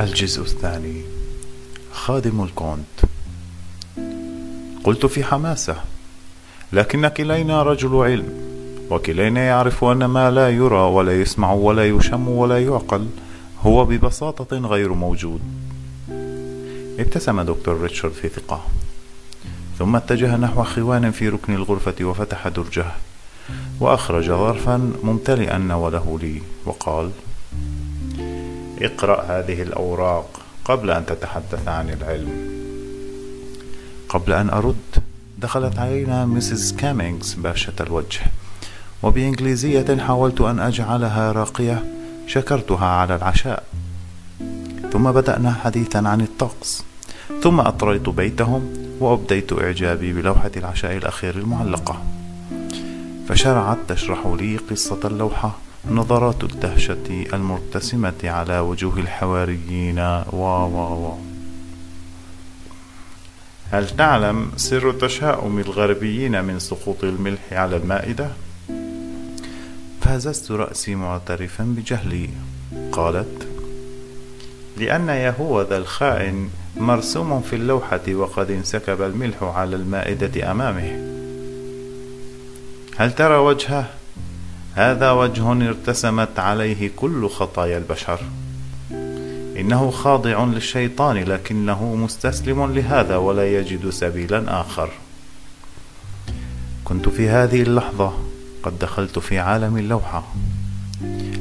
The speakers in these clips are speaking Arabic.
الجزء الثاني خادم الكونت. قلت في حماسة لكن كلينا رجل علم وكلينا يعرف أن ما لا يرى ولا يسمع ولا يشم ولا يعقل هو ببساطة غير موجود. ابتسم دكتور ريتشارد في ثقة. ثم اتجه نحو خوان في ركن الغرفة وفتح درجه وأخرج ظرفا ممتلئا نوله لي وقال اقرأ هذه الأوراق قبل أن تتحدث عن العلم. قبل أن أرد دخلت علينا مسز كامينغز باشة الوجه وبإنجليزية حاولت أن أجعلها راقية شكرتها على العشاء. ثم بدأنا حديثا عن الطقس ثم أطريت بيتهم وأبديت إعجابي بلوحة العشاء الأخير المعلقة. فشرعت تشرح لي قصة اللوحة نظرات الدهشة المرتسمة على وجوه الحواريين و و و هل تعلم سر تشاؤم الغربيين من سقوط الملح على المائدة؟ فهززت رأسي معترفا بجهلي قالت لأن يهوذا الخائن مرسوم في اللوحة وقد انسكب الملح على المائدة أمامه هل ترى وجهه؟ هذا وجه ارتسمت عليه كل خطايا البشر. إنه خاضع للشيطان لكنه مستسلم لهذا ولا يجد سبيلا آخر. كنت في هذه اللحظة قد دخلت في عالم اللوحة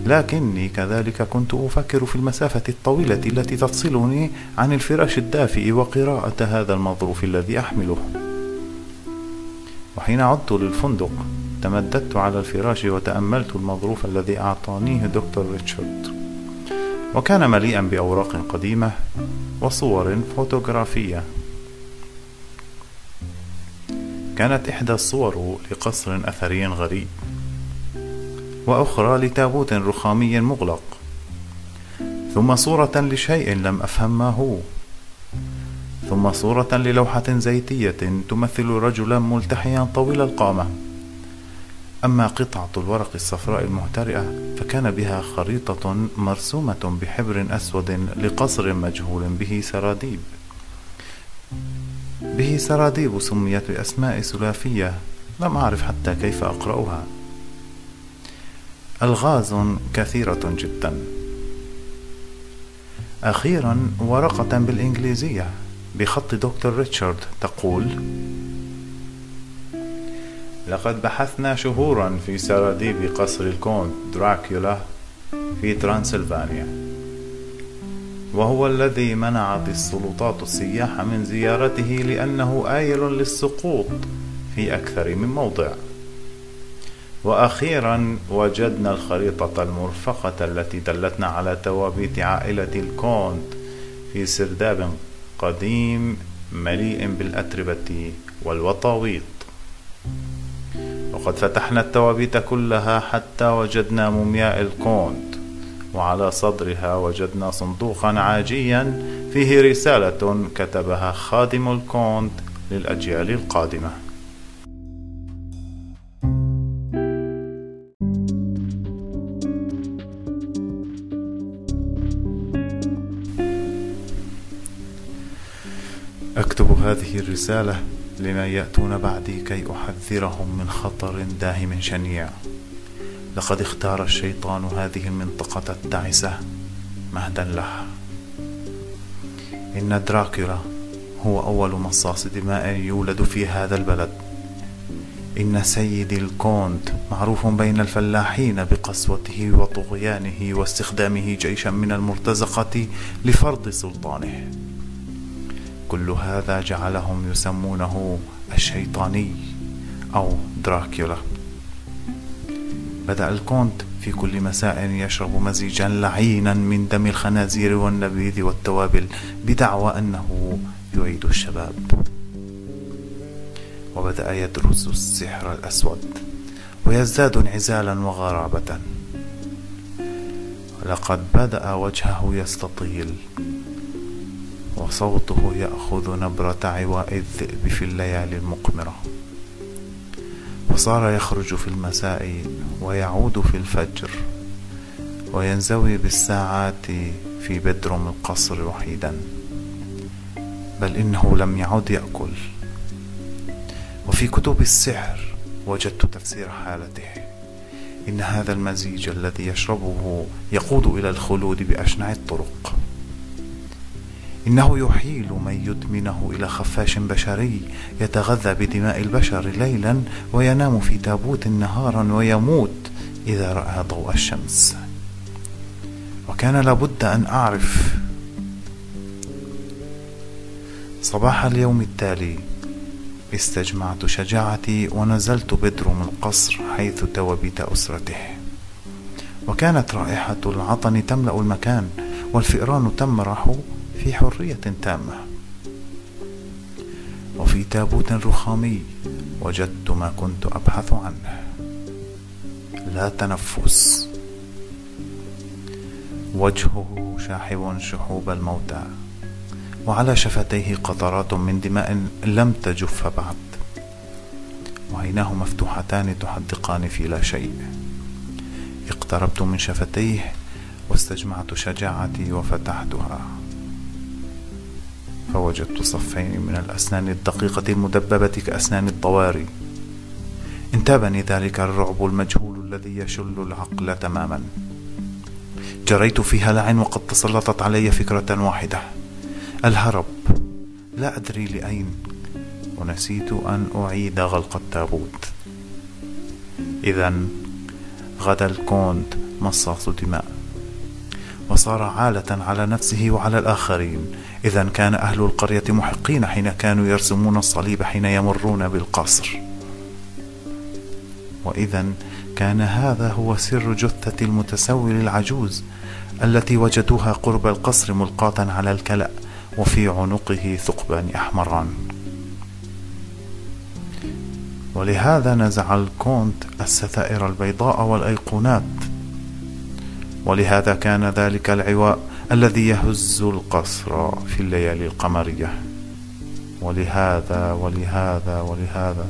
لكني كذلك كنت أفكر في المسافة الطويلة التي تفصلني عن الفراش الدافئ وقراءة هذا المظروف الذي أحمله. وحين عدت للفندق تمددت على الفراش وتأملت المظروف الذي أعطانيه دكتور ريتشارد. وكان مليئا بأوراق قديمة وصور فوتوغرافية. كانت إحدى الصور لقصر أثري غريب وأخرى لتابوت رخامي مغلق ثم صورة لشيء لم أفهم ما هو ثم صورة للوحة زيتية تمثل رجلا ملتحيا طويل القامة. أما قطعة الورق الصفراء المهترئة فكان بها خريطة مرسومة بحبر أسود لقصر مجهول به سراديب. به سراديب سميت بأسماء سلافية لم أعرف حتى كيف أقرأها. ألغاز كثيرة جدا. أخيرا ورقة بالإنجليزية بخط دكتور ريتشارد تقول لقد بحثنا شهورا في سراديب قصر الكونت دراكولا في ترانسلفانيا. وهو الذي منعت السلطات السياح من زيارته لأنه آيل للسقوط في أكثر من موضع. وأخيرا وجدنا الخريطة المرفقة التي دلتنا على توابيت عائلة الكونت في سرداب قديم مليء بالأتربة والوطاويط. وقد فتحنا التوابيت كلها حتى وجدنا مومياء الكونت وعلى صدرها وجدنا صندوقا عاجيا فيه رسالة كتبها خادم الكونت للأجيال القادمة. أكتب هذه الرسالة لمن يأتون بعدي كي أحذرهم من خطر داهم شنيع. لقد اختار الشيطان هذه المنطقة التعسة مهدا لها إن دراكولا هو أول مصاص دماء يولد في هذا البلد. إن سيدي الكونت معروف بين الفلاحين بقسوته وطغيانه واستخدامه جيشا من المرتزقة لفرض سلطانه. كل هذا جعلهم يسمونه الشيطاني أو دراكولا بدأ الكونت في كل مساء يشرب مزيجا لعينا من دم الخنازير والنبيذ والتوابل بدعوى أنه يعيد الشباب. وبدأ يدرس السحر الأسود ويزداد انعزالا وغرابة. لقد بدأ وجهه يستطيل. وصوته يأخذ نبرة عواء الذئب في الليالي المقمرة. وصار يخرج في المساء ويعود في الفجر وينزوي بالساعات في بدروم القصر وحيدا. بل إنه لم يعد يأكل. وفي كتب السحر وجدت تفسير حالته. إن هذا المزيج الذي يشربه يقود إلى الخلود بأشنع الطرق. إنه يحيل من يدمنه إلى خفاش بشري يتغذى بدماء البشر ليلا وينام في تابوت نهارا ويموت إذا رأى ضوء الشمس. وكان لابد أن أعرف صباح اليوم التالي. استجمعت شجاعتي ونزلت بدروم القصر حيث توبت أسرته. وكانت رائحة العطن تملأ المكان والفئران تمرح في حرية تامة. وفي تابوت رخامي وجدت ما كنت أبحث عنه. لا تنفس. وجهه شاحب شحوب الموتى. وعلى شفتيه قطرات من دماء لم تجف بعد. وعيناه مفتوحتان تحدقان في لا شيء. اقتربت من شفتيه واستجمعت شجاعتي وفتحتها. فوجدت صفين من الأسنان الدقيقة المدببة كأسنان الطواري. انتابني ذلك الرعب المجهول الذي يشل العقل تماما. جريت في هلع وقد تسلطت علي فكرة واحدة. الهرب. لا أدري لأين. ونسيت أن أعيد غلق التابوت. إذا غدا الكونت مصاص دماء. وصار عالة على نفسه وعلى الآخرين. إذا كان أهل القرية محقين حين كانوا يرسمون الصليب حين يمرون بالقصر. وإذا كان هذا هو سر جثة المتسول العجوز التي وجدوها قرب القصر ملقاة على الكلأ وفي عنقه ثقبان أحمران. ولهذا نزع الكونت الستائر البيضاء والأيقونات ولهذا كان ذلك العواء الذي يهز القصر في الليالي القمرية. ولهذا ولهذا ولهذا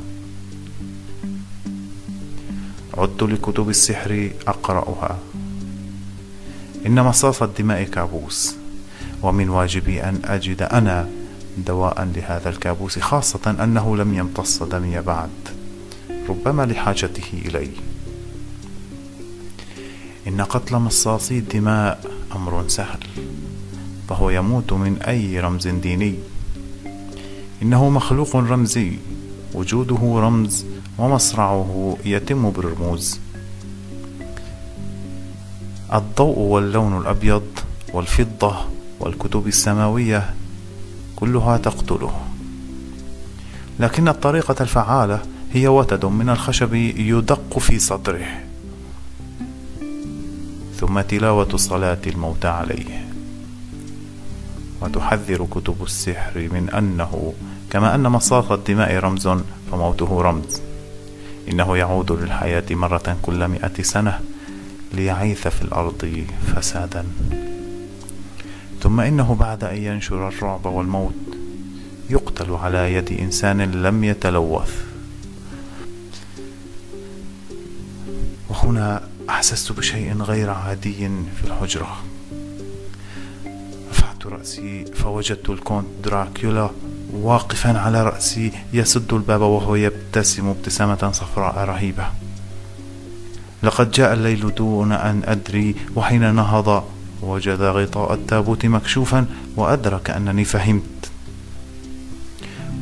عدت لكتب السحر أقرأها. إن مصاص الدماء كابوس ومن واجبي أن أجد أنا دواء لهذا الكابوس خاصة أنه لم يمتص دمي بعد ربما لحاجته إلي إن قتل مصاصي الدماء أمر سهل فهو يموت من أي رمز ديني. إنه مخلوق رمزي وجوده رمز ومصرعه يتم بالرموز. الضوء واللون الأبيض والفضة والكتب السماوية كلها تقتله. لكن الطريقة الفعالة هي وتد من الخشب يدق في صدره. ثم تلاوة صلاة الموتى عليه. وتحذر كتب السحر من أنه كما أن مصاص الدماء رمز فموته رمز. إنه يعود للحياة مرة كل مئة سنة ليعيث في الأرض فسادا. ثم إنه بعد أن ينشر الرعب والموت يقتل على يد إنسان لم يتلوث. وهنا أحسست بشيء غير عادي في الحجرة. رفعت رأسي فوجدت الكونت دراكولا واقفا على رأسي يسد الباب وهو يبتسم ابتسامة صفراء رهيبة. لقد جاء الليل دون أن أدري وحين نهض وجد غطاء التابوت مكشوفا وأدرك أنني فهمت.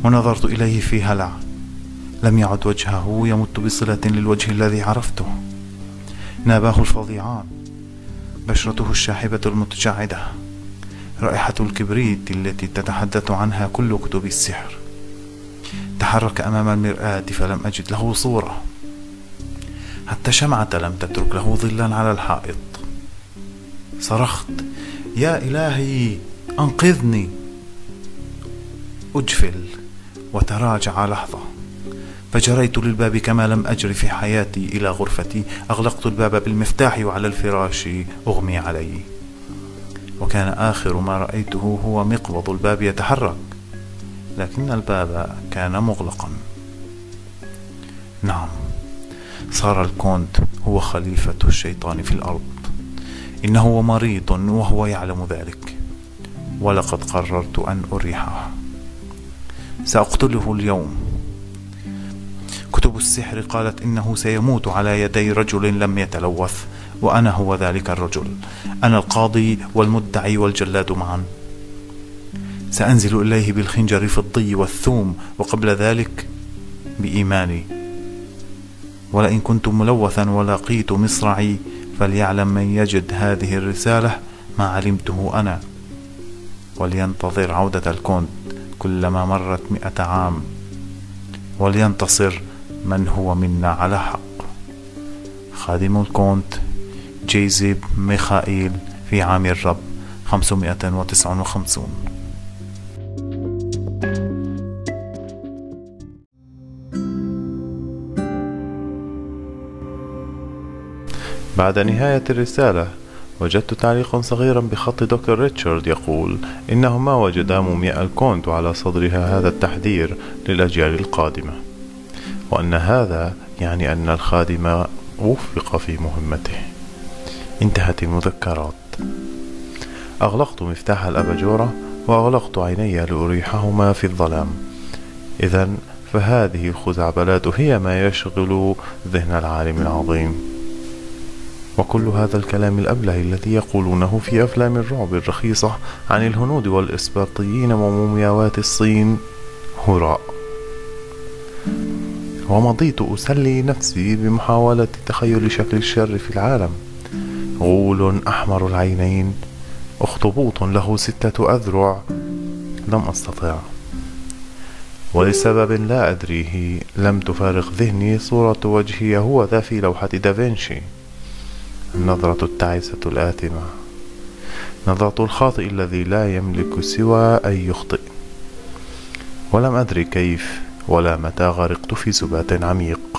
ونظرت إليه في هلع. لم يعد وجهه يمت بصلة للوجه الذي عرفته. ناباه الفظيعان. بشرته الشاحبة المتجعدة. رائحة الكبريت التي تتحدث عنها كل كتب السحر. تحرك أمام المرآة فلم أجد له صورة. حتى شمعة لم تترك له ظلا على الحائط. صرخت يا إلهي أنقذني. أجفل وتراجع لحظة. فجريت للباب كما لم أجر في حياتي إلى غرفتي. أغلقت الباب بالمفتاح وعلى الفراش أغمي علي. وكان آخر ما رأيته هو مقبض الباب يتحرك لكن الباب كان مغلقا. نعم صار الكونت هو خليفة الشيطان في الأرض. إنه مريض وهو يعلم ذلك. ولقد قررت أن أريحه. سأقتله اليوم. كتب السحر قالت إنه سيموت على يدي رجل لم يتلوث وأنا هو ذلك الرجل أنا القاضي والمدعي والجلاد معا. سأنزل إليه بالخنجر في الضي والثوم وقبل ذلك بإيماني. ولئن كنت ملوثا ولقيت مصرعي فليعلم من يجد هذه الرسالة ما علمته أنا. ولينتظر عودة الكونت كلما مرت مئة عام. ولينتصر من هو منا على حق. خادم الكونت جيزيب ميخائيل في عام الرب 559 بعد نهاية الرسالة وجدت تعليقا صغيرا بخط دكتور ريتشارد يقول إنه ما وجد مومياء الكونت على صدرها هذا التحذير للأجيال القادمة. وأن هذا يعني أن الخادم وفق في مهمته. انتهت المذكرات. أغلقت مفتاح الأباجورة وأغلقت عيني لأريحهما في الظلام. إذا فهذه الخزعبلات هي ما يشغل ذهن العالم العظيم. وكل هذا الكلام الأبله الذي يقولونه في أفلام الرعب الرخيصة عن الهنود والإسبرطيين ومومياوات الصين هراء. ومضيت أسلي نفسي بمحاولة تخيل شكل الشر في العالم. غول أحمر العينين أخطبوط له ستة أذرع لم أستطع. ولسبب لا أدريه لم تفارق ذهني صورة وجهي هو ذا في لوحة دافنشي. النظرة التعيسة الآثمة. نظرة الخاطئ الذي لا يملك سوى أن يخطئ. ولم أدري كيف ولا متى غرقت في سبات عميق.